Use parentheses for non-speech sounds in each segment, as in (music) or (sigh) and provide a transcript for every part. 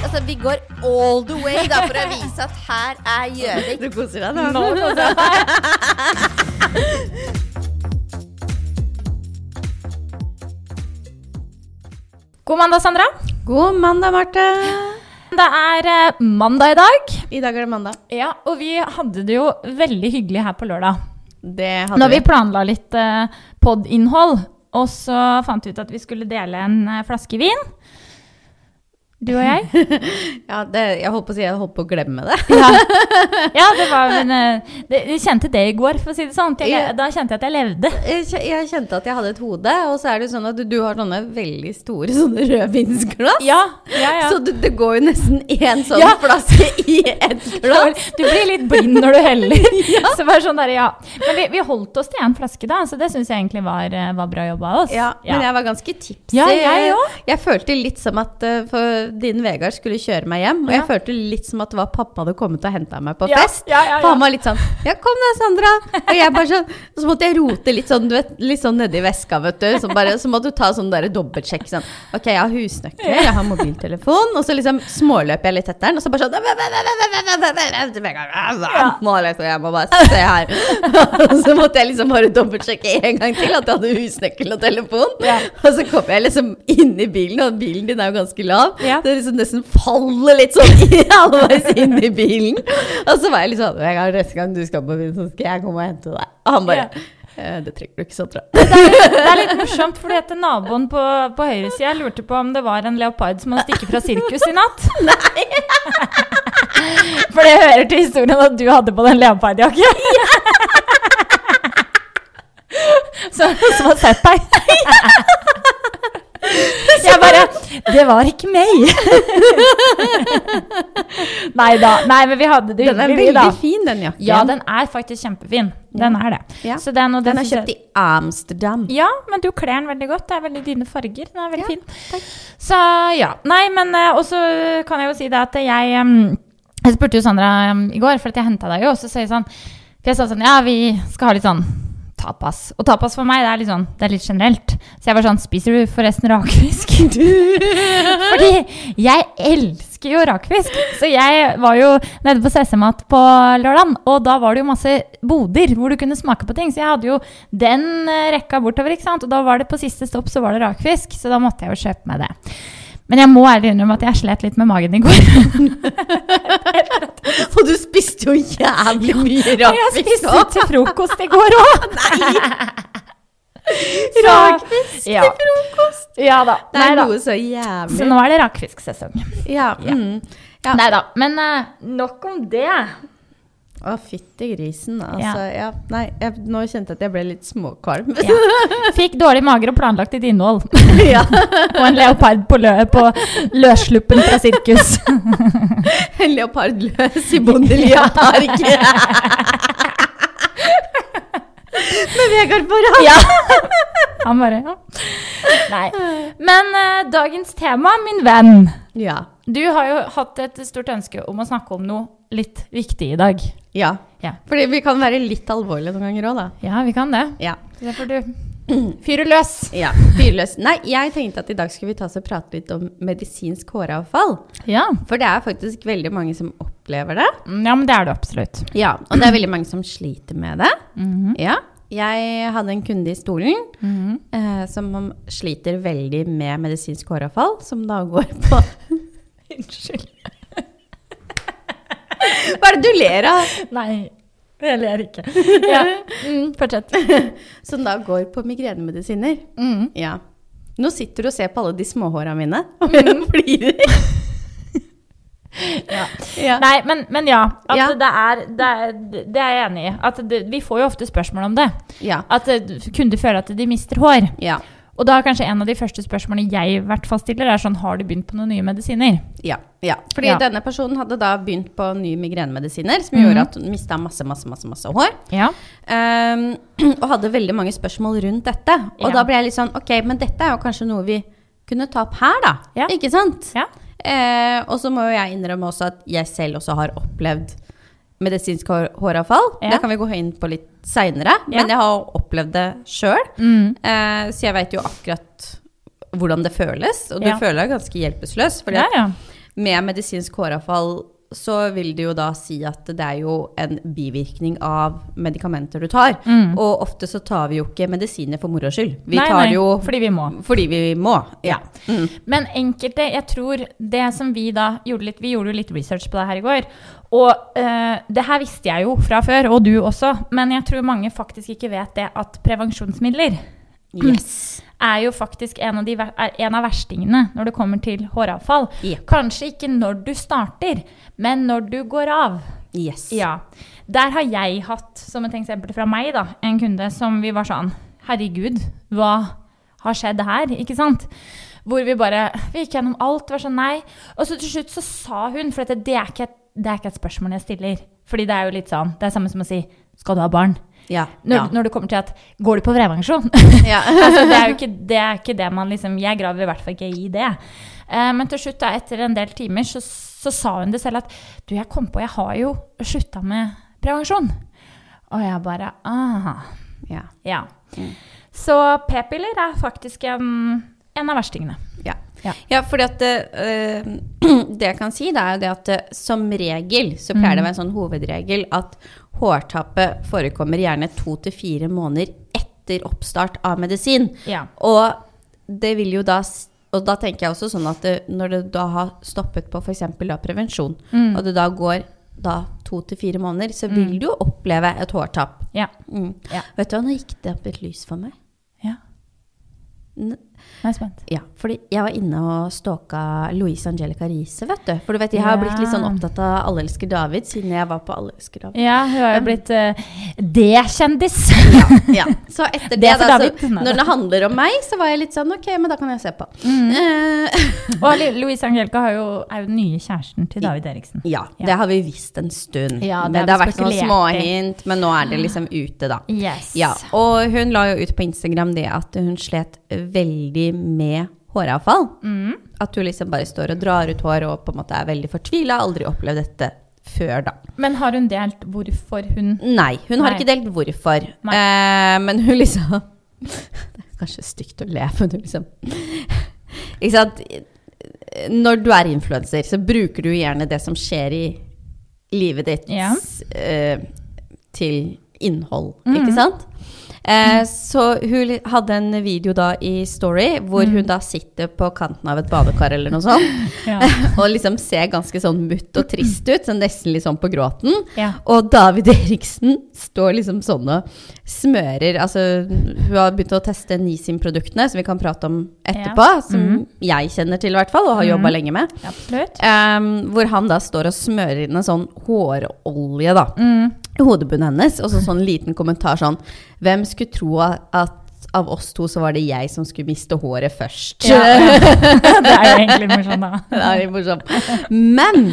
Altså, vi går all the way da, for å vise at her er Gjøvik. Du koser deg nå? Nå koser jeg meg. God mandag, Sandra. God mandag, Marte. Det er eh, mandag i dag. I dag er det mandag. Ja, og vi hadde det jo veldig hyggelig her på lørdag. Det hadde Når vi planla litt eh, pod-innhold, og så fant vi ut at vi skulle dele en eh, flaske vin. Du og jeg. (laughs) Ja, det, jeg holdt på å si jeg holdt på å glemme det. Ja, (laughs) ja det var men, eh, det, Jeg kjente det i går, for å si det sånn. Jeg, Da kjente jeg at jeg levde. Jeg kjente at jeg hadde et hode, og så er det sånn at du, du har sånne veldig store sånne rødvinsglass. Ja, ja, ja. Så det, det går jo nesten én sånn Ja. flaske i et (laughs) glass. Du blir litt blind når du heller. Så bare sånn der, ja. Men vi, vi holdt oss til én flaske, da, så det syns jeg egentlig var, eh, var bra jobba av oss. Ja, men jeg var ganske tipsy. Ja, jeg jeg, Jeg følte litt som at uh, for din Vegard skulle kjøre meg hjem, og Ja. jeg følte litt som at det var pappa hadde kommet og henta meg på fest. ja, ja, ja. For han var litt sånn Ja, kom da, Sandra. Og jeg bare sånn Så måtte jeg rote litt sånn, du vet, litt sånn nedi veska, vet du. Så, bare, så måtte du ta sånn der dobbeltsjekk sånn Ok, jeg har husnøkler, jeg har mobiltelefon, og så liksom småløper jeg litt etter den, og så bare sånn Nå liksom, jeg må bare se her. Og så måtte jeg liksom bare dobbeltsjekke en gang til at jeg hadde husnøkkel og telefon. Og så kom jeg liksom inn i bilen, og bilen din er jo ganske lav. Ja. Det liksom nesten faller litt sånn i- (laughs) halvveis inn i bilen. Og så var jeg litt sånn «Vegard, Neste gang du skal på byen, så skal jeg komme og hente deg. Og han bare ja. Det trenger du ikke, Sandra. Det er litt morsomt, fordi at naboen på, på høyresida lurte på om det var en leopard som hadde stukket fra sirkus i natt. (laughs) Nei! For det hører til historien at du hadde på den leopardjakke. (laughs) Så som har sett deg. (laughs) Jeg bare Det var ikke meg! (laughs) Nei da. Nei, men vi hadde det Den er veldig da. fin, den jakken. Ja, den er faktisk kjempefin. Den er det. Ja. Så den, og Den er kjøpt i Amsterdam. ja, men du kler den veldig godt. Det er veldig dine farger. Den er veldig Ja, fin. Så ja. Nei, men eh, Og så kan jeg jo si det at jeg Jeg spurte jo Sandra i går, for at jeg henta deg jo, og så sier jeg sånn For jeg sa sånn Ja, vi skal ha litt sånn tapas. Og tapas for meg, det er litt sånn Det er litt generelt. Så jeg var sånn Spiser du forresten rakfisk? (laughs) (laughs) Fordi jeg elsker jo rakfisk. Så jeg var jo nede på CC-mat på lørdag, og da var det jo masse boder hvor du kunne smake på ting. Så jeg hadde jo den eh, rekka bortover, ikke sant. Og da var det på siste stopp så var det rakfisk, så da måtte jeg jo kjøpe meg det. Men jeg må ærlig innrømme at jeg slet litt med magen i går. (laughs) (laughs) Og du spiste jo jævlig mye Og jeg spiste til frokost i går òg. (laughs) Rakfisk ja. til frokost. Ja da. Det er Nei, noe så Så jævlig. nå er det rakfisksesong. Ja. Ja. Mm. ja. Nei da. Men uh, nok om det. Å, fytti grisen. Altså, ja. Nei, jeg, nå kjente jeg at jeg ble litt småkvalm. Ja. Fikk dårlig mager og planlagt ditt innhold. (laughs) Ja. (laughs) Og en leopard på, lø på løssluppen fra sirkus. (laughs) En leopard løs i Bondeliapark. Med Vegard på rad. Ja. Han bare ja. Nei. Men uh, dagens tema, min venn. Ja. Du har jo hatt et stort ønske om å snakke om noe litt viktig i dag. ja. Ja, Fordi vi kan være litt alvorlige noen ganger òg, da. ja vi kan det. Ja. Det får du fyre løs. ja. Fyrløs. Nei, jeg tenkte at i dag skulle vi ta oss og prate litt om medisinsk håravfall. Ja. For det er faktisk veldig mange som opplever det. Mm, ja, men det er det absolutt. Ja, Og det er veldig mange som sliter med det. Mhm. Ja. Jeg hadde en kunde i stolen Mhm. eh, som sliter veldig med medisinsk håravfall, som da går på (laughs) Unnskyld. Hva er det du ler av? Nei, jeg ler ikke. Ja. (laughs) Mm, fortsett. (laughs) Som da går på migrenemedisiner. Mm. Ja. Nå sitter du og ser på alle de småhåra mine (laughs) og flirer. Ja. Ja. Nei, men, men ja. At Ja. Det, er, det, er, det er jeg enig i. At det, vi får jo ofte spørsmål om det. Ja. At eh, kunder føler at de mister hår. Ja. Og da er kanskje en av de første spørsmålene jeg i hvert fall stiller, er sånn Har du begynt på noen nye medisiner? Ja. ja. Fordi Ja. denne personen hadde da begynt på nye migrenemedisiner, som mm. gjorde at hun mista masse, masse, masse, masse hår. Ja. Um, (clears throat) og hadde veldig mange spørsmål rundt dette. Og Ja. da ble jeg litt sånn Ok, men dette er jo kanskje noe vi kunne ta opp her, da. Ja. Ikke sant? Ja. Eh, og så må jo jeg innrømme også at jeg selv også har opplevd medisinsk hår, håravfall. Ja. Det kan vi gå inn på litt seinere, Ja. men jeg har opplevd det sjøl. Mm. Eh, så jeg veit jo akkurat hvordan det føles, og du Ja. føler deg ganske hjelpeløs. Fordi ja, ja. med medisinsk håravfall så vil det jo da si at det er jo en bivirkning av medikamenter du tar. Og ofte så tar vi jo ikke medisiner for moro skyld. Vi Nei, tar nei, jo fordi vi må. fordi vi må. Ja. Mm. Men enkelte, jeg tror det som vi da gjorde litt Vi gjorde jo litt research på det her i går. Og eh, det her visste jeg jo fra før, og du også. Men jeg tror mange faktisk ikke vet det at prevensjonsmidler Yes. Er jo faktisk en av, de, en av verstingene når det kommer til håravfall. Ja. Kanskje ikke når du starter, men når du går av. Yes. Ja. Der har jeg hatt, som et eksempel fra meg, da, en kunde som vi var sånn Herregud, hva har skjedd her? Ikke sant? Hvor vi bare Vi gikk gjennom alt, var sånn nei. Og så til slutt så sa hun, for dette, det, er ikke et, det er ikke et spørsmål jeg stiller. Fordi det er jo litt sånn Det er samme som å si Skal du ha barn? Ja. Når, ja. når det kommer til at Går du på prevensjon? ja. (laughs) altså, det, er ikke, det er ikke det man liksom Jeg graver i hvert fall ikke i det. Uh, men til slutt, da, etter en del timer, så, så sa hun det selv at Du, jeg kom på, jeg har jo slutta med prevensjon. Og jeg bare Aha. ja. Ja. Mm. Så p-piller er faktisk en, en av verstingene. Ja. Ja. fordi at eh, (clears throat) Det jeg kan si, det er jo det at eh, som regel så pleier det å være en sånn hovedregel at hårtappet forekommer gjerne to til fire måneder etter oppstart av medisin. Ja. Og det vil jo da Og da tenker jeg også sånn at det, når du da har stoppet på f.eks. prevensjon, Mm. og det da går da to til fire måneder, så vil du jo oppleve et hårtapp. Ja. Mm. Ja. Vet du hva, nå gikk det opp et lys for meg. ja. N Nå er jeg spent. Ja, fordi jeg var inne og stalka Louise Angelica Riise, vet du. For du vet, jeg har Ja. blitt litt sånn opptatt av Alle elsker David, siden jeg var på Alle elsker David. Ja, hun har jo blitt uh, D-kjendis. Ja, (laughs) Så etter det, Det da, så, når det handler om meg, så var jeg litt sånn Ok, men da kan jeg se på. Eh, (laughs) Og Louise Angelica har jo, er jo den nye kjæresten til David Eriksen. ja, Ja. det har vi visst en stund. Ja, det men det har vært noen småhint, men nå er det liksom ute, da. Yes. Ja, og hun la jo ut på Instagram det at hun slet veldig med håravfall. Mm. At hun liksom bare står og drar ut hår og på en måte er veldig fortvila. Aldri opplevd dette før, da. Men har hun delt hvorfor hun Nei, hun har Nei. ikke delt hvorfor. Eh, men hun liksom (laughs) Det er kanskje stygt å le, men hun liksom (laughs) Ikke sant? Når du er influenser, så bruker du gjerne det som skjer i livet ditt, Ja. eh, til innhold, mm. ikke sant? Eh, så hun hadde en video da i Story hvor mm. hun da sitter på kanten av et badekar eller noe sånt, (laughs) Ja. (laughs) og liksom ser ganske sånn mutt og trist ut, så nesten litt sånn på gråten. Ja. Og David Eriksen står liksom sånn og smører Altså, hun har begynt å teste Nisim-produktene, som vi kan prate om etterpå. Ja. Som mm. jeg kjenner til, i hvert fall, og har jobba lenge med. Absolutt. Um, hvor han da står og smører inn en sånn hårolje da, Mm. hodebunnen hennes. Og så (laughs) sånn liten kommentar sånn Hvem skulle tro at av oss to så var det jeg som skulle miste håret først? Ja, ja. (laughs) Det er jo egentlig morsomt, da. (laughs) det er morsomt. Men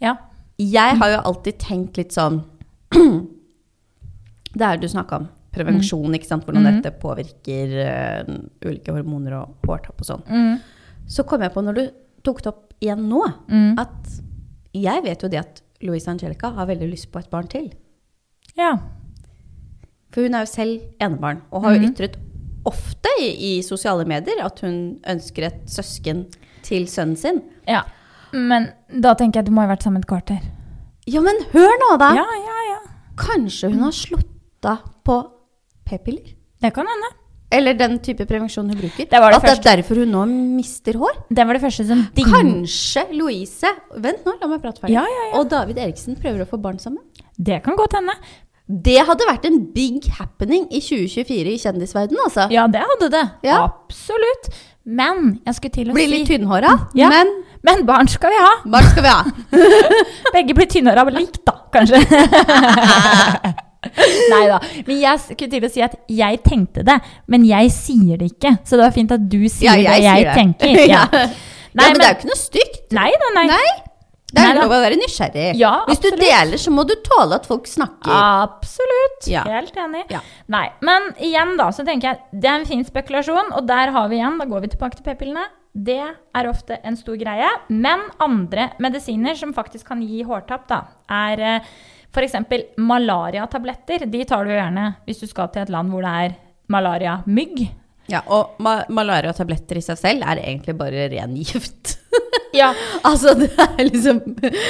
Ja. Jeg har jo alltid tenkt litt sånn (clears throat) Det er du snakka om. Prevensjon, ikke sant. Hvordan Mm. dette påvirker uh, ulike hormoner og hårtapp og sånn. Mm. Så kom jeg på når du tok det opp igjen nå, Mm. at jeg vet jo det at Louise Angelica har veldig lyst på et barn til. ja. For hun er jo selv enebarn, og har jo Mhm. ytret ofte i, i sosiale medier at hun ønsker et søsken til sønnen sin. Ja. Men da tenker jeg du må ha vært sammen et kvarter. Ja, men hør nå, da! Ja, ja, ja. Kanskje hun har slutta på p-piller? Det kan hende. Eller den type prevensjon hun bruker. Det var det At det er derfor hun nå mister hår. Den var det første som ding... Kanskje Louise Vent nå, la meg prate ferdig. Ja, ja, ja. Og David Eriksen prøver å få barn sammen. Det kan godt hende. Det hadde vært en big happening i 2024 i kjendisverdenen, altså. Ja, det hadde det. Ja. Absolutt. Men jeg skulle til å Blir si litt tynnhåra, Ja. men Men barn skal vi ha. barn skal vi ha. (laughs) Begge blir tynnhåra likt, da, kanskje. (laughs) (laughs) Nei da. Men jeg skulle til å si at jeg tenkte det, men jeg sier det ikke. Så det var fint at du sier Ja, jeg det jeg sier det. tenker. (laughs) Ja. ja, Nei, men det er jo ikke noe stygt. Nei da, nei. Nei. Det er Nei lov å være nysgjerrig. Ja, Hvis du deler, så må du tåle at folk snakker. Absolutt. Ja. Helt enig. Ja. Nei, men igjen da, så tenker jeg det er en fin spekulasjon, og der har vi igjen, da går vi tilbake til p-pillene. Det er ofte en stor greie, men andre medisiner som faktisk kan gi hårtapp, da, er eksempel malariatabletter. De tar du gjerne hvis du skal til et land hvor det er malariamygg. Ja, og ma malariatabletter i seg selv er egentlig bare ren gift. Ja, (laughs) Altså, det er liksom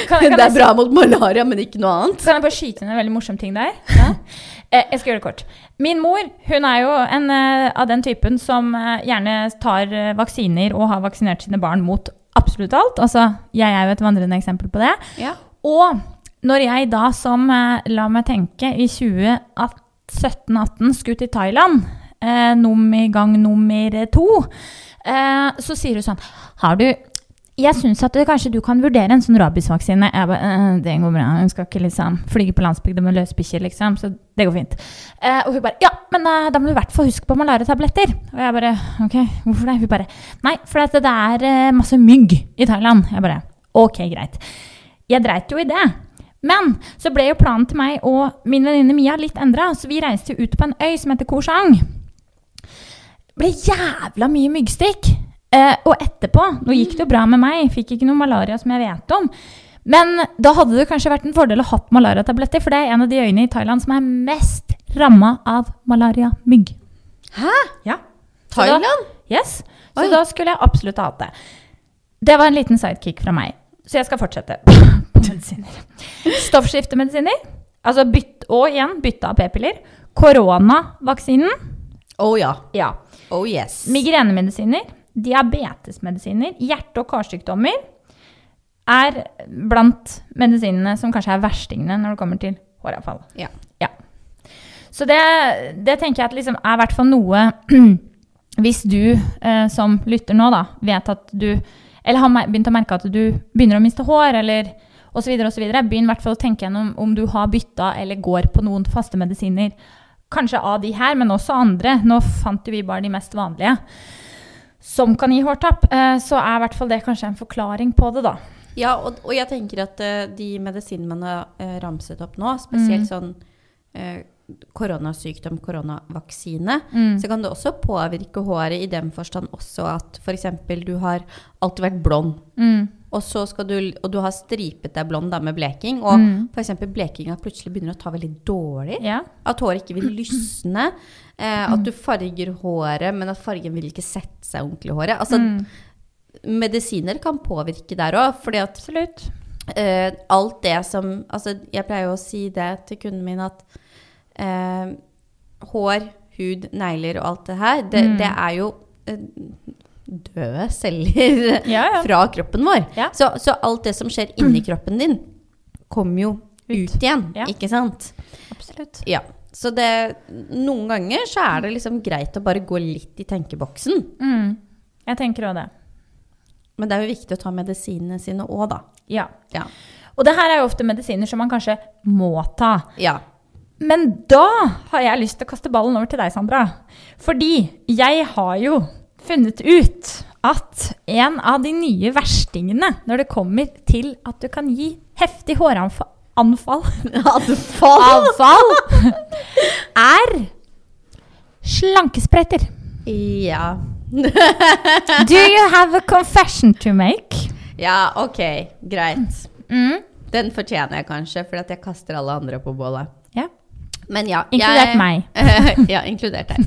Kan- kan Det er bra mot malaria, men ikke noe annet. Kan jeg bare skyte inn en veldig morsom ting der? (laughs) Eh, jeg skal gjøre det kort. Min mor hun er jo en eh, av den typen som eh, gjerne tar eh, vaksiner og har vaksinert sine barn mot absolutt alt. Altså, jeg er jo et vandrende eksempel på det. Ja. Og når jeg da som, eh, la meg tenke, i 2017-18 skulle til Thailand, eh, nummer gang nummer to, eh, så sier hun sånn Har du jeg syns at det, kanskje du kan vurdere en sånn rabiesvaksine. Jeg bare, «Eh, det går bra, hun skal ikke liksom flyge på landsbygda med løsbikkjer, liksom, så det går fint. Eh, og hun bare, ja, men eh, da må du i hvert fall huske på malariatabletter. Og jeg bare, ok, hvorfor det? Hun bare, nei, for det er eh, masse mygg i Thailand. Jeg bare, ok, greit. Jeg dreit jo i det. Men så ble jo planen til meg og min venninne Mia litt endra, så vi reiste jo ut på en øy som heter Koh Chang. ble jævla mye myggstikk. Eh, og etterpå, nå gikk det jo bra med meg, fikk ikke noe malaria som jeg vet om. Men da hadde det kanskje vært en fordel å ha malariatabletter, for det er en av de øyene i Thailand som er mest ramma av malariamygg. Hæ? Ja. Så da- Thailand? Yes. Så Oi. da skulle jeg absolutt ha hatt det. Det var en liten sidekick fra meg. Så jeg skal fortsette (laughs) på medisiner. Stoffskiftemedisiner. Altså bytt, og igjen bytte av p-piller. Koronavaksinen. Oh ja. Ja. Oh yes. Migrenemedisiner. Diabetesmedisiner. Hjerte- og karsykdommer er blant medisinene som kanskje er verstingene når det kommer til håravfall. Ja. Ja. Så det, det tenker jeg at liksom er i hvert fall noe (clears throat) Hvis du eh, som lytter nå, da, vet at du Eller har begynt å merke at du begynner å miste hår, eller osv., osv., begynn i hvert fall å tenke gjennom om du har bytta eller går på noen faste medisiner. Kanskje av de her, men også andre. Nå fant jo vi bare de mest vanlige. Som kan gi hårtapp. Eh, så er i hvert fall det kanskje en forklaring på det, da. Ja, og, og jeg tenker at eh, de medisinene man har eh, ramset opp nå, spesielt Mm. sånn eh, koronasykdom, koronavaksine, Mm. så kan det også påvirke håret i den forstand også at f.eks. du har alltid vært blond, Mm. og, du, og du har stripet deg blond da med bleking, og Mm. f.eks. blekinga plutselig begynner å ta veldig dårlig. Ja. At håret ikke vil lysne. (clears throat) Eh, at du farger håret, men at fargen vil ikke sette seg ordentlig i håret. Altså, Mm. medisiner kan påvirke der òg, fordi at Absolutt. eh, alt det som Altså, jeg pleier jo å si det til kundene mine at eh, hår, hud, negler og alt det her, det, Mm. det er jo eh, døde celler (laughs) Ja, ja. fra kroppen vår. Ja. Så, så alt det som skjer inni kroppen din, kommer jo Ut. ut, igjen, ikke sant? Absolutt. Ja. Så det Noen ganger så er det liksom greit å bare gå litt i tenkeboksen. Mm. Jeg tenker òg det. Men det er jo viktig å ta medisinene sine òg, da. Ja. Ja. Og det her er jo ofte medisiner som man kanskje må ta. ja. Men da har jeg lyst til å kaste ballen over til deg, Sandra. Fordi jeg har jo funnet ut at en av de nye verstingene når det kommer til at du kan gi heftig håranfall (laughs) anfall, Anfall. (laughs) er slankespretter. Ja. (laughs) Do you have a confession to make? Ja, ok. Greit. Mm. Den fortjener jeg kanskje, at jeg kaster alle andre på bålet. Ja. Men ja. Inkludert jeg, meg. (laughs) ja, inkludert deg.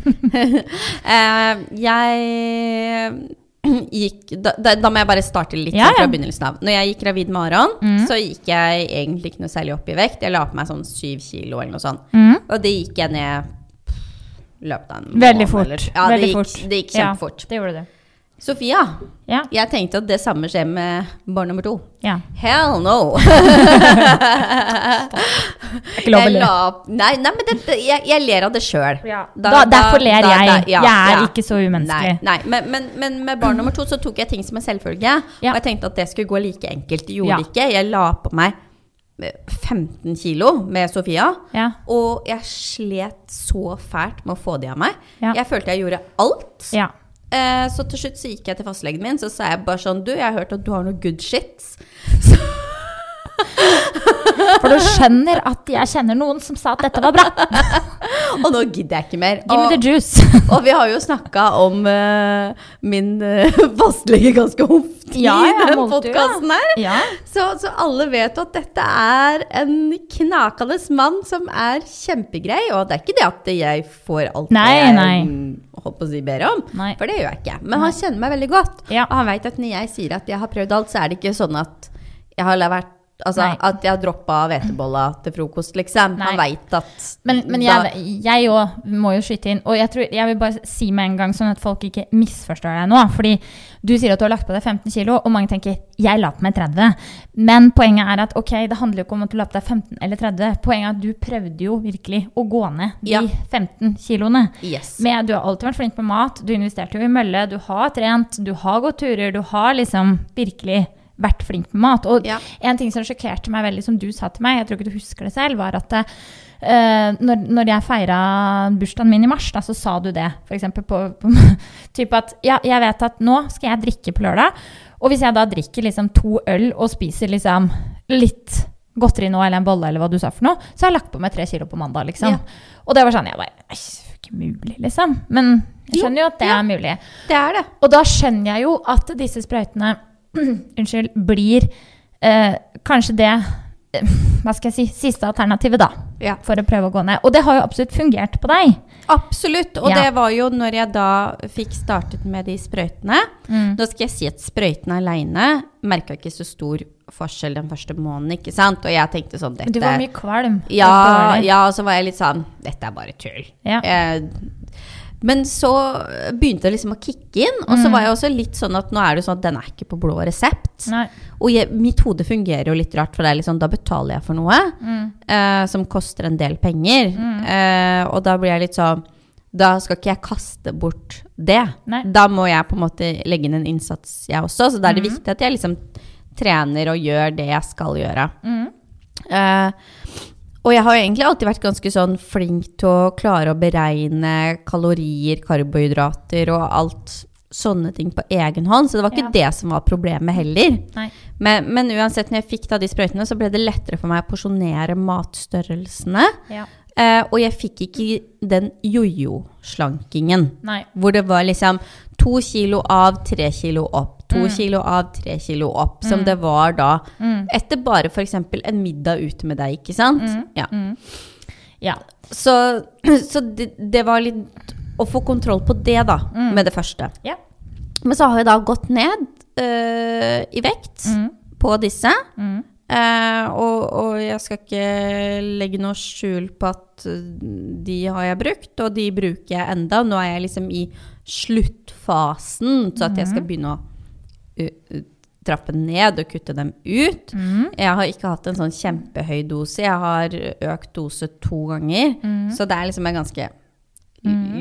(laughs) Eh, jeg gikk da, da, må jeg bare starte litt Ja, sånn fra ja. begynnelsen av. Når jeg gikk gravid med Aron, Mm. så gikk jeg egentlig ikke noe særlig opp i vekt. Jeg la på meg sånn syv kilo eller noe sånt. Mm. Og det gikk jeg ned løpet av en Veldig måned, fort. eller- Ja, Veldig det, gikk, fort. det gikk Ja. kjempefort. Det gjorde du. Sofia, Ja. jeg tenkte at det samme skjer med barn nummer to. ja. Hell no! (laughs) Det Jeg la- Nei, nei, men det, jeg, jeg ler av det sjøl. Ja. Derfor ler jeg. ja, jeg er ikke så umenneskelig. Nei, nei. Men, men, men med barn nummer to så tok jeg ting som en selvfølge. Og jeg tenkte at det skulle gå like enkelt. Det gjorde ikke. Jeg la på meg eh, 15 kilo med Sofia. Ja. Og jeg slet så fælt med å få de av meg. Jeg følte jeg gjorde alt. Ja. Eh, så til slutt så gikk jeg til fastlegen min, så sa jeg bare sånn Du, jeg har hørt at du har noe good shit. (laughs) For du skjønner at jeg kjenner noen som sa at dette var bra. (laughs) Og nå gidder jeg ikke mer. Give me Og- the juice. (laughs) Og vi har jo snakka om uh, min uh, fastlege ganske ofte. I Ja, i den podkasten her. Ja. Så, så alle vet at dette er en knakende mann som er kjempegrei. Og det er ikke det at jeg får alt Nei, jeg nei. håper å si ber om. Nei. For det gjør jeg ikke. Men han kjenner meg veldig godt. Ja. Og han vet at når jeg sier at jeg har prøvd alt, så er det ikke sånn at jeg har vært Altså Nei. at jeg droppa hvetebolla til frokost, liksom. Nei. Man veit at Men, men jeg òg må jo skyte inn. Og jeg, tror, jeg vil bare si med en gang, sånn at folk ikke misforstår deg nå. Fordi du sier at du har lagt på deg 15 kilo, og mange tenker 'jeg la på meg 30'. Men poenget er at ok, det handler jo ikke om at du la på deg 15 eller 30. Poenget er at du prøvde jo virkelig å gå ned de Ja. 15 kiloene. Yes. Men du har alltid vært flink på mat, du investerte jo i mølle, du har trent, du har gått turer, du har liksom virkelig vært flink med mat. Og Ja. en ting som sjokkerte meg veldig, som du sa til meg, jeg tror ikke du husker det selv, var at uh, når, når jeg feira bursdagen min i mars, da, så sa du det. Eksempel på, på (laughs) typ at ja, jeg vet at nå skal jeg drikke på lørdag, og hvis jeg da drikker liksom to øl og spiser liksom litt godteri nå, eller en bolle, eller hva du sa for noe, så har jeg lagt på meg tre kilo på mandag, liksom. Ja. Og det var sånn, jeg bare ikke mulig, liksom. Men jeg skjønner jo at det er mulig. Det er det. Og da skjønner jeg jo at disse sprøytene (clears throat) unnskyld, blir eh, kanskje det eh, hva skal jeg si, siste alternativet, da. Ja. For å prøve å gå ned. Og det har jo absolutt fungert på deg. Absolutt. Og Ja. det var jo når jeg da fikk startet med de sprøytene. Mm. Nå skal jeg si at sprøytene aleine merka ikke så stor forskjell den første måneden, ikke sant? Og jeg tenkte sånn dette Du var mye kvalm. ja, ja, og så var jeg litt sånn Dette er bare tull. Ja. Eh, men så begynte det liksom å kicke inn. Og så Mm. var jeg også litt sånn at nå er det sånn at den er ikke på blå resept. Nei. Og jeg, mitt hode fungerer jo litt rart, for det er sånn, da betaler jeg for noe Mm. eh, som koster en del penger. Eh, og da blir jeg litt sånn Da skal ikke jeg kaste bort det. Nei. Da må jeg på en måte legge inn en innsats, jeg også. Så da er det Mm. viktig at jeg liksom trener og gjør det jeg skal gjøre. Mm. Eh, og jeg har egentlig alltid vært ganske sånn flink til å klare å beregne kalorier, karbohydrater og alt sånne ting på egen hånd, så det var ikke det som var problemet heller. Men, men uansett, når jeg fikk da de sprøytene, så ble det lettere for meg å porsjonere matstørrelsene. Ja. Eh, og jeg fikk ikke den jojo-slankingen. Hvor det var liksom to kilo av, tre kilo opp. To kilo av, tre kilo opp. Som det var da Mm. etter bare f.eks. en middag ute med deg, ikke sant? Ja. Mm. Ja. Så, (clears throat) så det, det var litt å få kontroll på det, da, med det første. Ja. Men så har jeg da gått ned øh, i vekt Mm. på disse. Mm. Eh, og, og jeg skal ikke legge noe skjul på at øh, de har jeg brukt, og de bruker jeg enda. Nå er jeg liksom i sluttfasen, så at jeg skal begynne å uh, trappe ned og kutte dem ut. Mm. Jeg har ikke hatt en sånn kjempehøy dose. Jeg har økt dose to ganger. Mm. Så det er liksom en ganske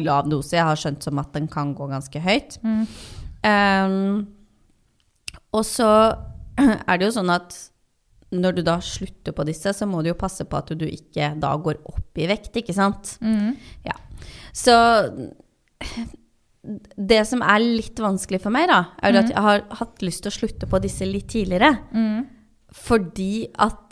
lav dose. Jeg har skjønt som at den kan gå ganske høyt. Um, og så (clears throat) er det jo sånn at når du da slutter på disse, så må du jo passe på at du ikke da går opp i vekt, ikke sant? Mm. Ja. Så det som er litt vanskelig for meg, da, er mm. at jeg har hatt lyst til å slutte på disse litt tidligere. Mm. Fordi at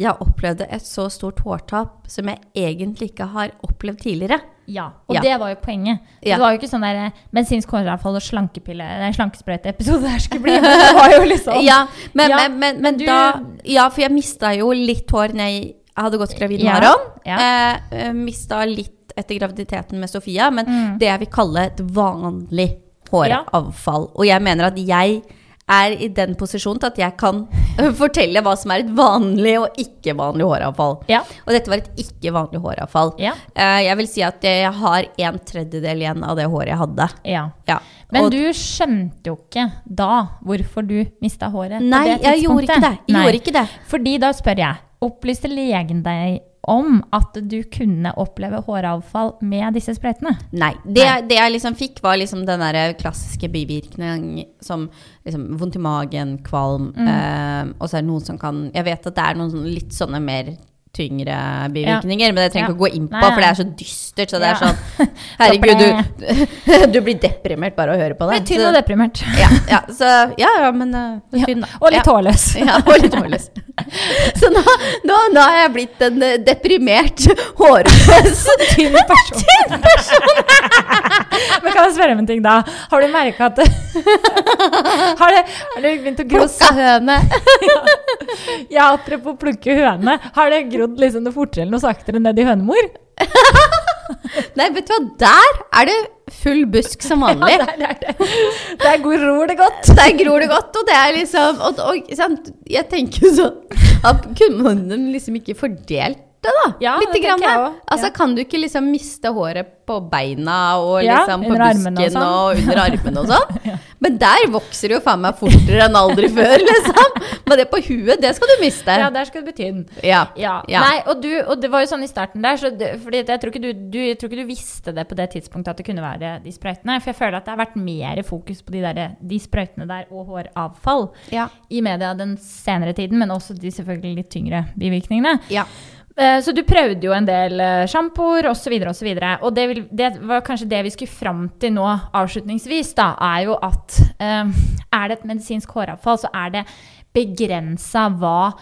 jeg opplevde et så stort hårtap som jeg egentlig ikke har opplevd tidligere. Ja, og Ja. det var jo poenget. Ja. Det var jo ikke sånn der eh, medisinsk håravfall og slankepille Nei, slankesprøyte-episode her skulle bli, (laughs) men det var jo liksom Ja, men, Ja, men, men, men du- da Ja, for jeg mista jo litt hår når jeg hadde gått gravid med Aron. Eh, eh, mista litt etter graviditeten med Sofia, men Mm. det jeg vil kalle et vanlig håravfall. Og jeg mener at jeg er i den posisjonen til at jeg kan (laughs) fortelle hva som er et vanlig og ikke vanlig håravfall. Ja. Og dette var et ikke vanlig håravfall. Ja. Eh, jeg vil si at jeg har en tredjedel igjen av det håret jeg hadde. ja. Ja. Men Og- du skjønte jo ikke da hvorfor du mista håret. Nei, jeg gjorde ikke det. Jeg gjorde ikke det. Fordi da spør jeg, opplyste legen deg om at du kunne oppleve håravfall med disse sprøytene? Nei. Det, Nei. det jeg liksom fikk, var liksom den der klassiske bivirkning som liksom vondt i magen, kvalm, Mm. eh, og så er det noen som kan Jeg vet at det er noen litt sånne mer tyngre bivirkninger, men det trenger Ja. ikke å gå inn på, for det er så dystert. Så det Ja. er sånn (laughs) Herregud, du, (laughs) du blir deprimert bare av å høre på det. Litt tynn og deprimert. Ja, ja, så, ja, ja men Ja, fin, da. Og litt ja. hårløs. (laughs) Ja, og litt hårløs. Så nå, nå, nå har jeg blitt en eh, deprimert, hårløs Tynn person. Men kan jeg spørre om en ting, da? Har du merka at (laughs) Har det, det begynt å gro høne. (laughs) Ja, apropos plukke høne. Har det grodd liksom noe fortere eller noe saktere ned i hønemor? (laughs) Nei, vet du hva, der er det full busk som vanlig. Ja, der, der, der. Der gror det godt. Der gror det godt, og det er liksom Og, og jeg tenker sånn Kunne man liksom ikke fordelt det, da? Ja, Litt grann, også. Altså, Ja. kan du ikke liksom miste håret på beina og Ja, liksom på busken og sånn. og, under armene og sånn? (laughs) Men der vokser det jo faen meg fortere enn aldri (laughs) før, liksom. Men det på huet, det skal du miste. Ja, der skal det bety tynn. Ja. Ja. Ja. Nei, og, du, og det var jo sånn i starten der, så det, fordi jeg, tror du, du, jeg tror ikke du visste det på det tidspunktet at det kunne være de sprøytene. For jeg føler at det har vært mer fokus på de, der, de sprøytene der og håravfall Ja. i media den senere tiden, men også de selvfølgelig litt tyngre bivirkningene. ja. Eh, Så du prøvde jo en del eh, sjampoer osv. osv. Og det, vil, det var kanskje det vi skulle fram til nå avslutningsvis, da, er jo at eh, er det et medisinsk håravfall, så er det begrensa hva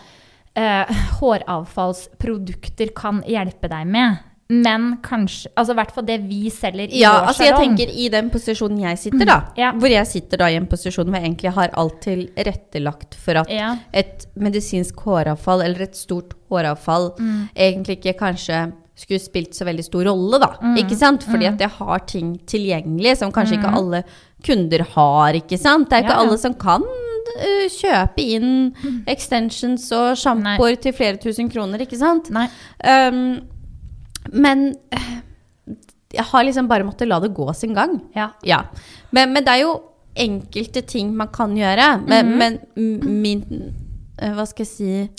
eh, håravfallsprodukter kan hjelpe deg med. Men kanskje Altså i hvert fall det vi selger i Ja, vår altså jeg tenker i den posisjonen jeg sitter, da. Ja. Hvor jeg sitter da i en posisjon hvor jeg egentlig har alt tilrettelagt for at Ja. et medisinsk håravfall eller et stort håravfall Mm. egentlig ikke kanskje skulle spilt så veldig stor rolle, da. Mm. Ikke sant? Fordi at jeg har ting tilgjengelig som kanskje ikke alle kunder har, ikke sant. Det er ikke Ja, alle som kan øh, kjøpe inn extensions og sjampoer til flere tusen kroner, ikke sant. Nei. Um, men eh, jeg har liksom bare måttet la det gå sin gang. Ja. Ja. Men, men det er jo enkelte ting man kan gjøre. Men, Mhm. men min eh, Hva skal jeg si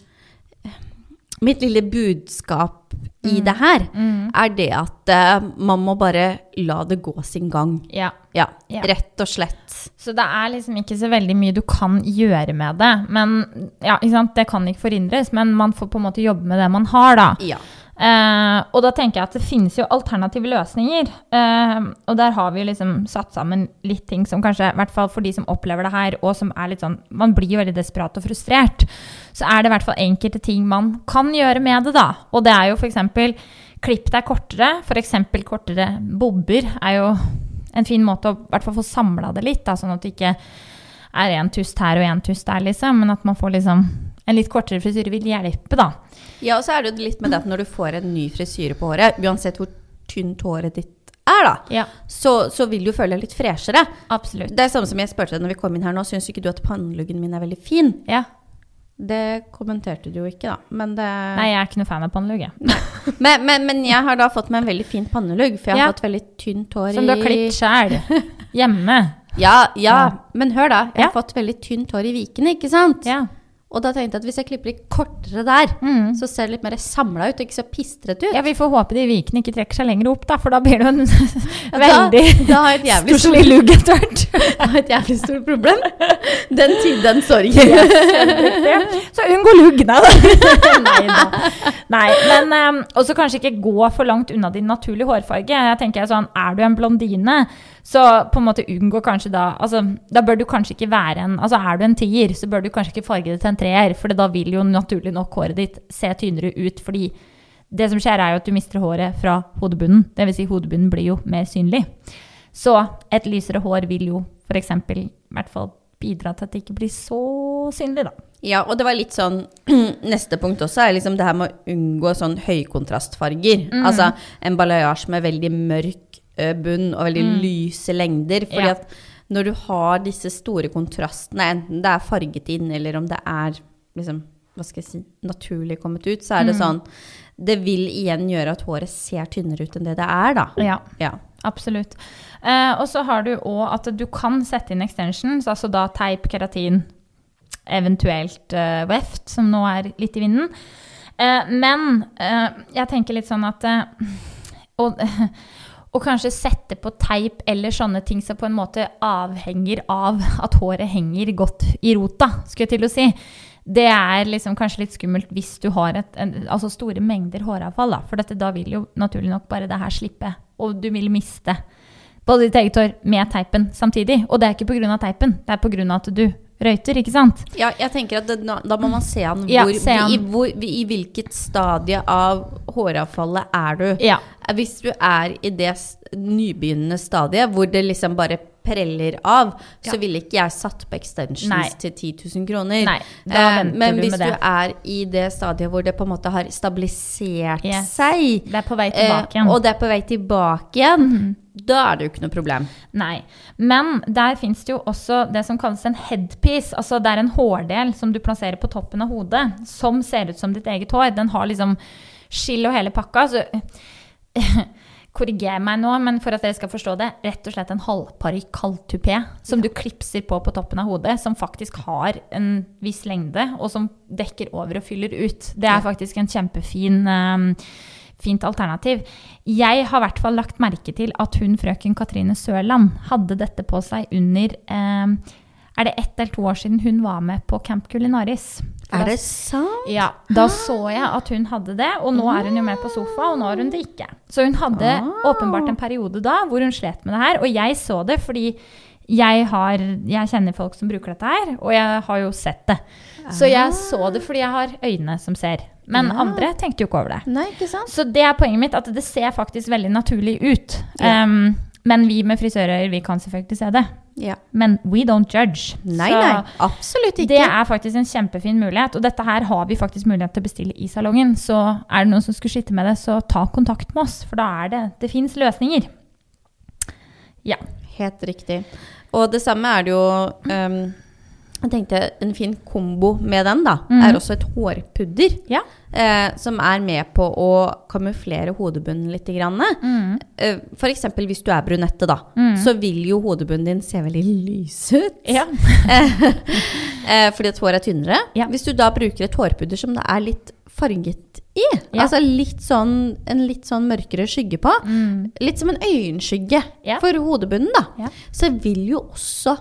Mitt lille budskap i det her mm. er det at uh, man må bare la det gå sin gang. ja. Ja, rett og slett. Så det er liksom ikke så veldig mye du kan gjøre med det. Men ja, det kan ikke forhindres, men man får på en måte jobbe med det man har, da. Ja. Eh, og da tenker jeg at det finnes jo alternative løsninger. Eh, og der har vi liksom satt sammen litt ting som kanskje, i hvert fall for de som opplever det her, og som er litt sånn Man blir jo veldig desperat og frustrert. Så er det i hvert fall enkelte ting man kan gjøre med det, da. Og det er jo f.eks. klipp deg kortere. F.eks. kortere bobber er jo en fin måte å i hvert fall få samla det litt, da, sånn at det ikke er en tust her og en tust der, liksom. Men at man får liksom En litt kortere frisyre vil hjelpe, da. Ja, og så er det jo litt med det at når du får en ny frisyre på håret, uansett hvor tynt håret ditt er, da, Ja, så, så vil du føle deg litt freshere. absolutt. Det er samme som jeg spurte deg når vi kom inn her nå, syns ikke du at panneluggen min er veldig fin? Ja. Det kommenterte du jo ikke, da. Men, det... Nei, jeg er ikke noe fan av pannelugg. men, men, men jeg har da fått meg en veldig fin pannelugg, for jeg har Ja. fått veldig tynt hår Som du har klippet sjæl. Hjemme. Ja, ja, Ja. men hør da. Jeg har fått veldig tynt hår i vikene, ikke sant? Ja. Og da tenkte jeg at hvis jeg klipper litt kortere der, Mm. så ser det litt mer samla ut, ikke så pistret ut. ja, vi får håpe de vikene ikke trekker seg lenger opp, da, for da blir det en (laughs) ja, veldig stusslig lugg etter hvert. (laughs) da har et jævlig stort problem. Den tid, den sorgen. (laughs) Så unngå lugg, da. Nei da. Nei, men um, også kanskje ikke gå for langt unna din naturlige hårfarge. Jeg tenker sånn, Er du en blondine, så på en måte unngå kanskje da altså, Da bør du kanskje ikke være en Altså er du en tier, så bør du kanskje ikke farge det til en treer, for da vil jo naturlig nok håret ditt se tynnere ut. fordi det som skjer, er jo at du mister håret fra hodebunnen. Dvs. Si hodebunnen blir jo mer synlig. Så et lysere hår vil jo f.eks. i hvert fall bidra til at det ikke blir så synlig, da. Ja, og det var litt sånn (clears throat) Neste punkt også er liksom det her med å unngå sånn høykontrastfarger. Mm. Altså en balayage med veldig mørk bunn og veldig Mm. lyse lengder. Fordi Ja. at når du har disse store kontrastene, enten det er farget inn, eller om det er liksom hva skal jeg si, naturlig kommet ut, så er det Mm. sånn Det vil igjen gjøre at håret ser tynnere ut enn det det er, da. Ja, Ja. absolutt. Eh, og så har du òg at du kan sette inn extensions, altså da teip, keratin, eventuelt eh, weft, som nå er litt i vinden. Eh, men eh, jeg tenker litt sånn at eh, (laughs) å kanskje sette på teip eller sånne ting som på en måte avhenger av at håret henger godt i rota, skulle jeg til å si. Det er liksom kanskje litt skummelt hvis du har et, en, altså store mengder håravfall. Da. For dette, da vil jo naturlig nok bare det her slippe. Og du vil miste både ditt eget hår med teipen samtidig. Og det er ikke pga. teipen, det er pga. at du røyter, ikke sant? Ja, jeg tenker at det, Da må man se an hvor, Ja, se an. I, hvor, I hvilket stadie av håravfallet er du. Ja. Hvis du er i det nybegynnende stadiet hvor det liksom bare preller av, Ja. så ville ikke jeg satt på extensions Nei. til 10 000 kroner. Nei, Eh, Men du hvis du er i det stadiet hvor det på en måte har stabilisert Yes. seg, Det er på vei eh, tilbake igjen. Og det er på vei tilbake igjen, da er det jo ikke noe problem. Nei. Men der fins det jo også det som kalles en headpiece. Altså det er en hårdel som du plasserer på toppen av hodet, som ser ut som ditt eget hår. Den har liksom skill og hele pakka. Så (laughs) korriger meg nå, men for at dere skal forstå det, rett og slett en halvparykk, halvtupé, som du klipser på på toppen av hodet, som faktisk har en viss lengde, og som dekker over og fyller ut. Det er faktisk en kjempefin eh, fint alternativ. Jeg har i hvert fall lagt merke til at hun frøken Katrine Sørland hadde dette på seg under eh, Er det ett eller to år siden hun var med på Camp Culinaris? Er det sant? Ja, da så jeg at hun hadde det, og nå er hun jo med på sofa, og nå har hun det ikke. Så hun hadde Ah. åpenbart en periode da hvor hun slet med det her, og jeg så det fordi jeg, har, jeg kjenner folk som bruker dette her, og jeg har jo sett det. Så jeg så det fordi jeg har øyne som ser. Men Ja. andre tenkte jo ikke over det. Nei, ikke sant? Så det er poenget mitt, at det ser faktisk veldig naturlig ut. Ja. Um, men vi med frisørøyer, vi kan selvfølgelig se det. Ja. Men we don't judge. Nei, Så nei, absolutt ikke. det er faktisk en kjempefin mulighet. Og dette her har vi faktisk mulighet til å bestille i salongen. Så er det noen som skulle skitte med det, så ta kontakt med oss. For da er det Det fins løsninger. Ja. Helt riktig. Og det samme er det jo ehm, Jeg tenkte en fin kombo med den, da, mm. er også et hårpudder. Ja. Eh, som er med på å kamuflere hodebunnen litt. Grann. Mm. Eh, eksempel hvis du er brunette, da, Mm. så vil jo hodebunnen din se veldig lys ut. ja. (laughs) Eh, fordi at håret er tynnere. Ja. Hvis du da bruker et hårpudder som det er litt farget i, altså litt sånn, en litt sånn mørkere skygge på, Mm. litt som en øyenskygge for hodebunnen, da, Ja. så vil jo også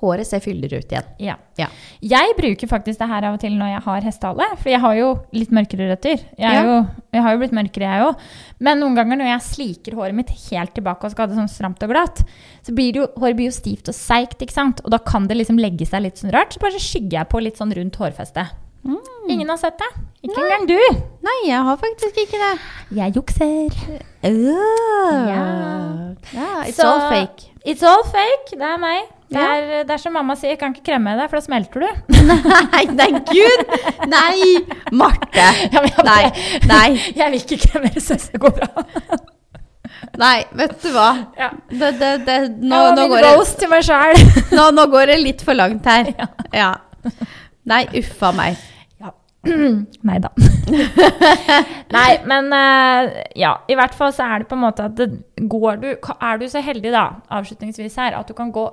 håret ser fyldigere ut igjen. ja. Ja. Jeg bruker faktisk det her av og til når jeg har hestehale, for jeg har jo litt mørkere røtter. Jeg, Ja. jo, jeg har jo blitt mørkere, jeg òg. Men noen ganger når jeg sliker håret mitt helt tilbake og skal ha det sånn stramt og glatt, så blir det jo, håret blir jo stivt og seigt, ikke sant? Og da kan det liksom legge seg litt sånn rart, så bare skygger jeg på litt sånn rundt hårfestet. Ingen har sett det. Ikke engang du. Nei, jeg har faktisk ikke det. Jeg jukser. Oh. Yeah. Yeah, it's Så- all fake. It's all fake. Det er meg. Det Ja. er, det er som mamma sier, jeg kan ikke kremme deg, for da smelter du. (laughs) Nei, nei, gud! Nei! Marte! (laughs) Ja, jeg Nei, nei, (laughs) Jeg vil ikke kremme deg, syns det går bra. nei, vet du hva? Ja. Det, det, det, nå, Nå, nå, går sjæl. nå, nå går det litt for langt her. Ja. Nei, uffa meg. Ja. (clears throat) Nei da. Nei, men eh, ja. I hvert fall så er det på en måte at det går du Er du så heldig, da, avslutningsvis her, at du kan gå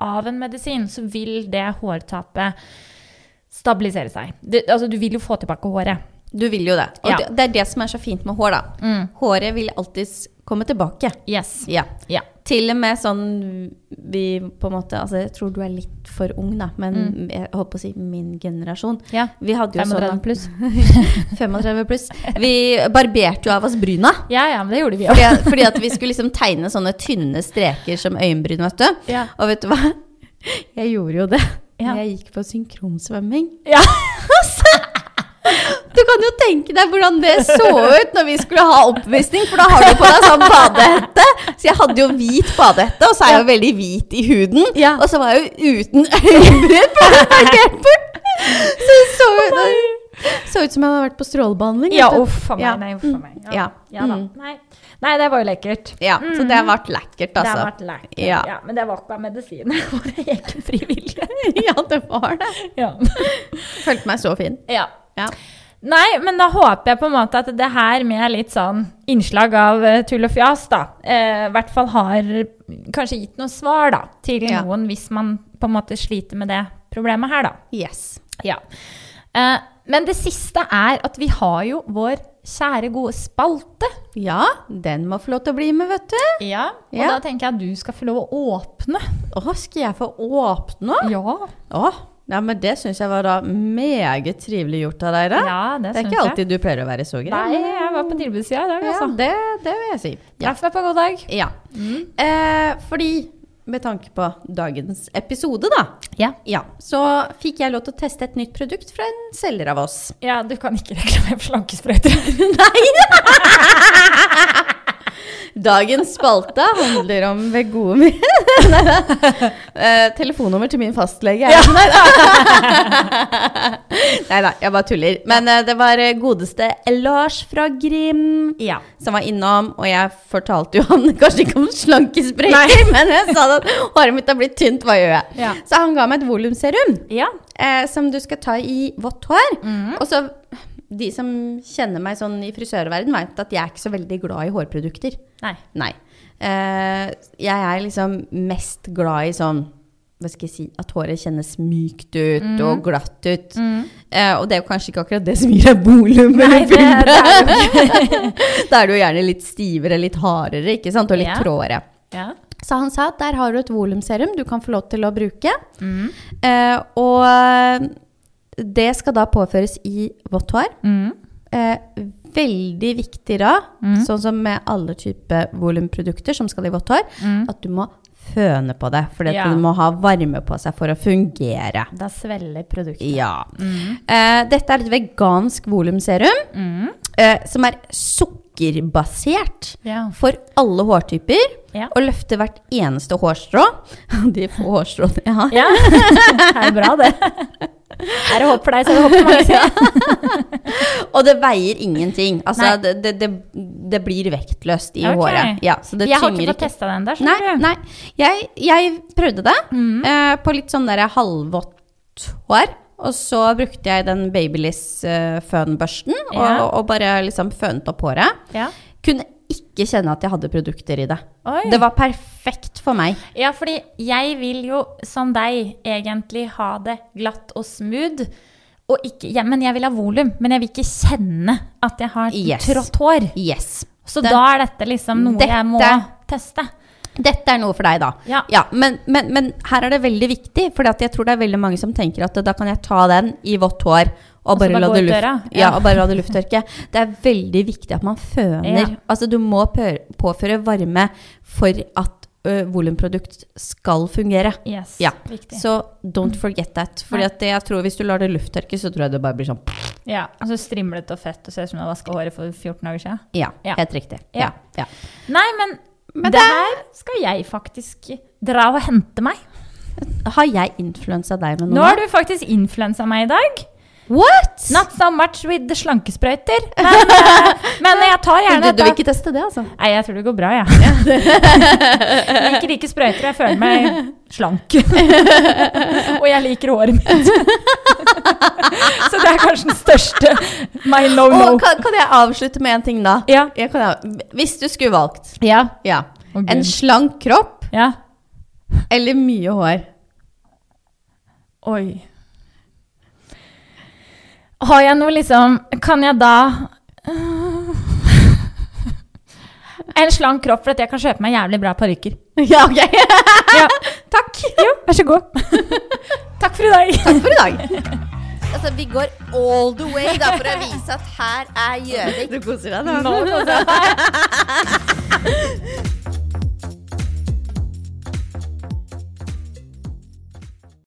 av en medisin, så vil det hårtapet stabilisere seg. Det, altså, du vil jo få tilbake håret. Du vil jo det. Og Ja. det, det er det som er så fint med hår, da. Mm. Håret vil alltid komme tilbake. Yes. Ja. Ja. Til og med sånn vi på en måte Altså, jeg tror du er litt for ung, da, men jeg holdt på å si min generasjon. ja. Vi hadde jo 35 sånn pluss. (laughs) 35 pluss. Vi barberte jo av oss bryna. Ja, ja, men det gjorde vi òg. Fordi, fordi at vi skulle liksom tegne sånne tynne streker som øyenbryn, vet du. Ja. Og vet du hva? Jeg gjorde jo det. Ja. Jeg gikk på synkronsvømming. Ja. Du kan jo tenke deg hvordan det så ut når vi skulle ha oppvisning, for da har du på deg sånn badehette. Så jeg hadde jo hvit badehette, og så er jeg jo veldig hvit i huden. Ja. Og så var jeg jo uten øyenbryn, for det var helt bort. Så det så ut, så ut som jeg hadde vært på strålebehandling. Ja, uff a meg. Ja. Nei, uff a meg. Ja, Ja. ja da. Mm. Nei. Nei, det var jo lekkert. Ja, så det har vært lekkert, Det har altså. vært lekkert. Ja. Ja. men det var ikke av medisin. (laughs) Det var egen frivillige. (laughs) Ja, det var det. Ja. Følte meg så fin. ja. Ja. Nei, men da håper jeg på en måte at det her med litt sånn innslag av eh, tull og fjas, da, eh, i hvert fall har kanskje gitt noen svar, da, til Ja. noen hvis man på en måte sliter med det problemet her, da. Yes. Ja. Eh, men det siste er at vi har jo vår kjære gode spalte. Ja, den må få lov til å bli med, vet du. Ja. Og Ja. da tenker jeg at du skal få lov å åpne. Å, skal jeg få åpne? Ja. Å, ja, men det syns jeg var da meget trivelig gjort av deg. da. Ja, det, det er ikke alltid du pleier å være så grei. Nei, jeg var på tilbudssida i dag, Ja, altså. det, det vil jeg si. Ja. Traff deg på god dag. ja. Eh, fordi med tanke på dagens episode, da, Ja. ja, så fikk jeg lov til å teste et nytt produkt fra en selger av oss. ja, du kan ikke reklamere for slankesprøyter. (laughs) (laughs) Dagens spalte handler om ved gode min... uh, (laughs) telefonnummer til min fastlege. Ja. (laughs) Nei da, jeg bare tuller. Men uh, det var eh, godeste Lars fra Grim Ja. som var innom, og jeg fortalte jo han kanskje ikke om slankesprekker, (laughs) men jeg sa at håret mitt har blitt tynt, hva gjør jeg? Ja. Så han ga meg et volumserum Ja. eh, som du skal ta i vått hår. Og så de som kjenner meg sånn i frisørverden, vet at jeg er ikke så veldig glad i hårprodukter. Nei. Nei. Uh, jeg er liksom mest glad i sånn hva skal jeg si, at håret kjennes mykt ut og glatt ut. Eh, og det er jo kanskje ikke akkurat det som gir deg volum. Eller fylde. (laughs) da er det jo gjerne litt stivere, litt hardere, ikke sant? Og litt Ja. trådere. Ja. Så han sa at der har du et volumserum du kan få lov til å bruke. Mm. Eh, og det skal da påføres i vått hår. Mm. Eh, veldig viktig da, sånn som med alle typer volumprodukter som skal i vått hår, at du må føne på det. For Mm. Ja. du må ha varme på seg for å fungere. Da svelger produktet. Ja. Eh, dette er et vegansk volumserum Mm. eh, som er sukkerbasert Ja. for alle hårtyper. Ja. Og løfter hvert eneste hårstrå. (laughs) De få hårstråene jeg har. Ja, (laughs) det er bra det. (laughs) (laughs) Er det håp for deg, så er det håp for mange. sier. (laughs) Og det veier ingenting. Altså, det, det, det, det blir vektløst i okay. håret. Ja, så det Jeg har ikke fått testa den der, skjønner du. nei. Jeg, jeg prøvde det Mm. uh, på litt sånn der halvvått hår. Og så brukte jeg den Babyliss-fønbørsten og, Ja. og bare liksom fønet opp håret. Ja. Kunne ikke kjenne at jeg hadde produkter i det. Oi. Det var perfekt for meg. Ja, fordi jeg vil jo, som deg, egentlig ha det glatt og smooth. Og ikke, ja, men jeg vil ha volum, men jeg vil ikke kjenne at jeg har Yes. trått hår. Yes. Så Det- da er dette liksom noe jeg må teste. Dette er noe for deg, da. Ja. men, men, men her er det veldig viktig, for jeg tror det er veldig mange som tenker at da kan jeg ta den i vått hår og bare, bare la det luft, ja. Ja. og bare la det lufttørke. Det er veldig viktig at man føner. Ja. Altså du må påføre varme for at ø, volumprodukt skal fungere. Yes, Ja. viktig. Så don't forget that. Fordi at det, jeg tror hvis du lar det lufttørke, så tror jeg det bare blir sånn Ja, altså strimlete og fett og ser ut som du har vaska håret for 14 dager siden. Ja, Ja. helt riktig. Ja. Ja. Ja. Nei, men, Men det her skal jeg faktisk dra og hente meg. Har jeg influensa deg med noe? Nå har du faktisk influensa meg i dag. What?! Not so much with the slankesprøyter. (laughs) Men, eh, men jeg tar gjerne du, du vil ikke teste det, altså? Nei, jeg tror det går bra, jeg. Jeg liker ikke sprøyter, jeg føler meg slank. Og jeg liker håret mitt. Så det er kanskje den største my no-no. Og kan, kan jeg avslutte med en ting, da? Ja. Jeg hvis du skulle valgt Ja. ja, Oh, en slank kropp ja. eller mye hår Oi. Har jeg noe liksom Kan jeg da (laughs) En slank kropp for at jeg kan kjøpe meg jævlig bra parykker. (laughs) Ja, ok. (laughs) Ja. Takk. Jo, vær så god. Takk for i dag. Takk for i dag. Altså, vi går all the way da, for å vise at her er Gjøvik. Du koser deg nå. Nå koser jeg meg.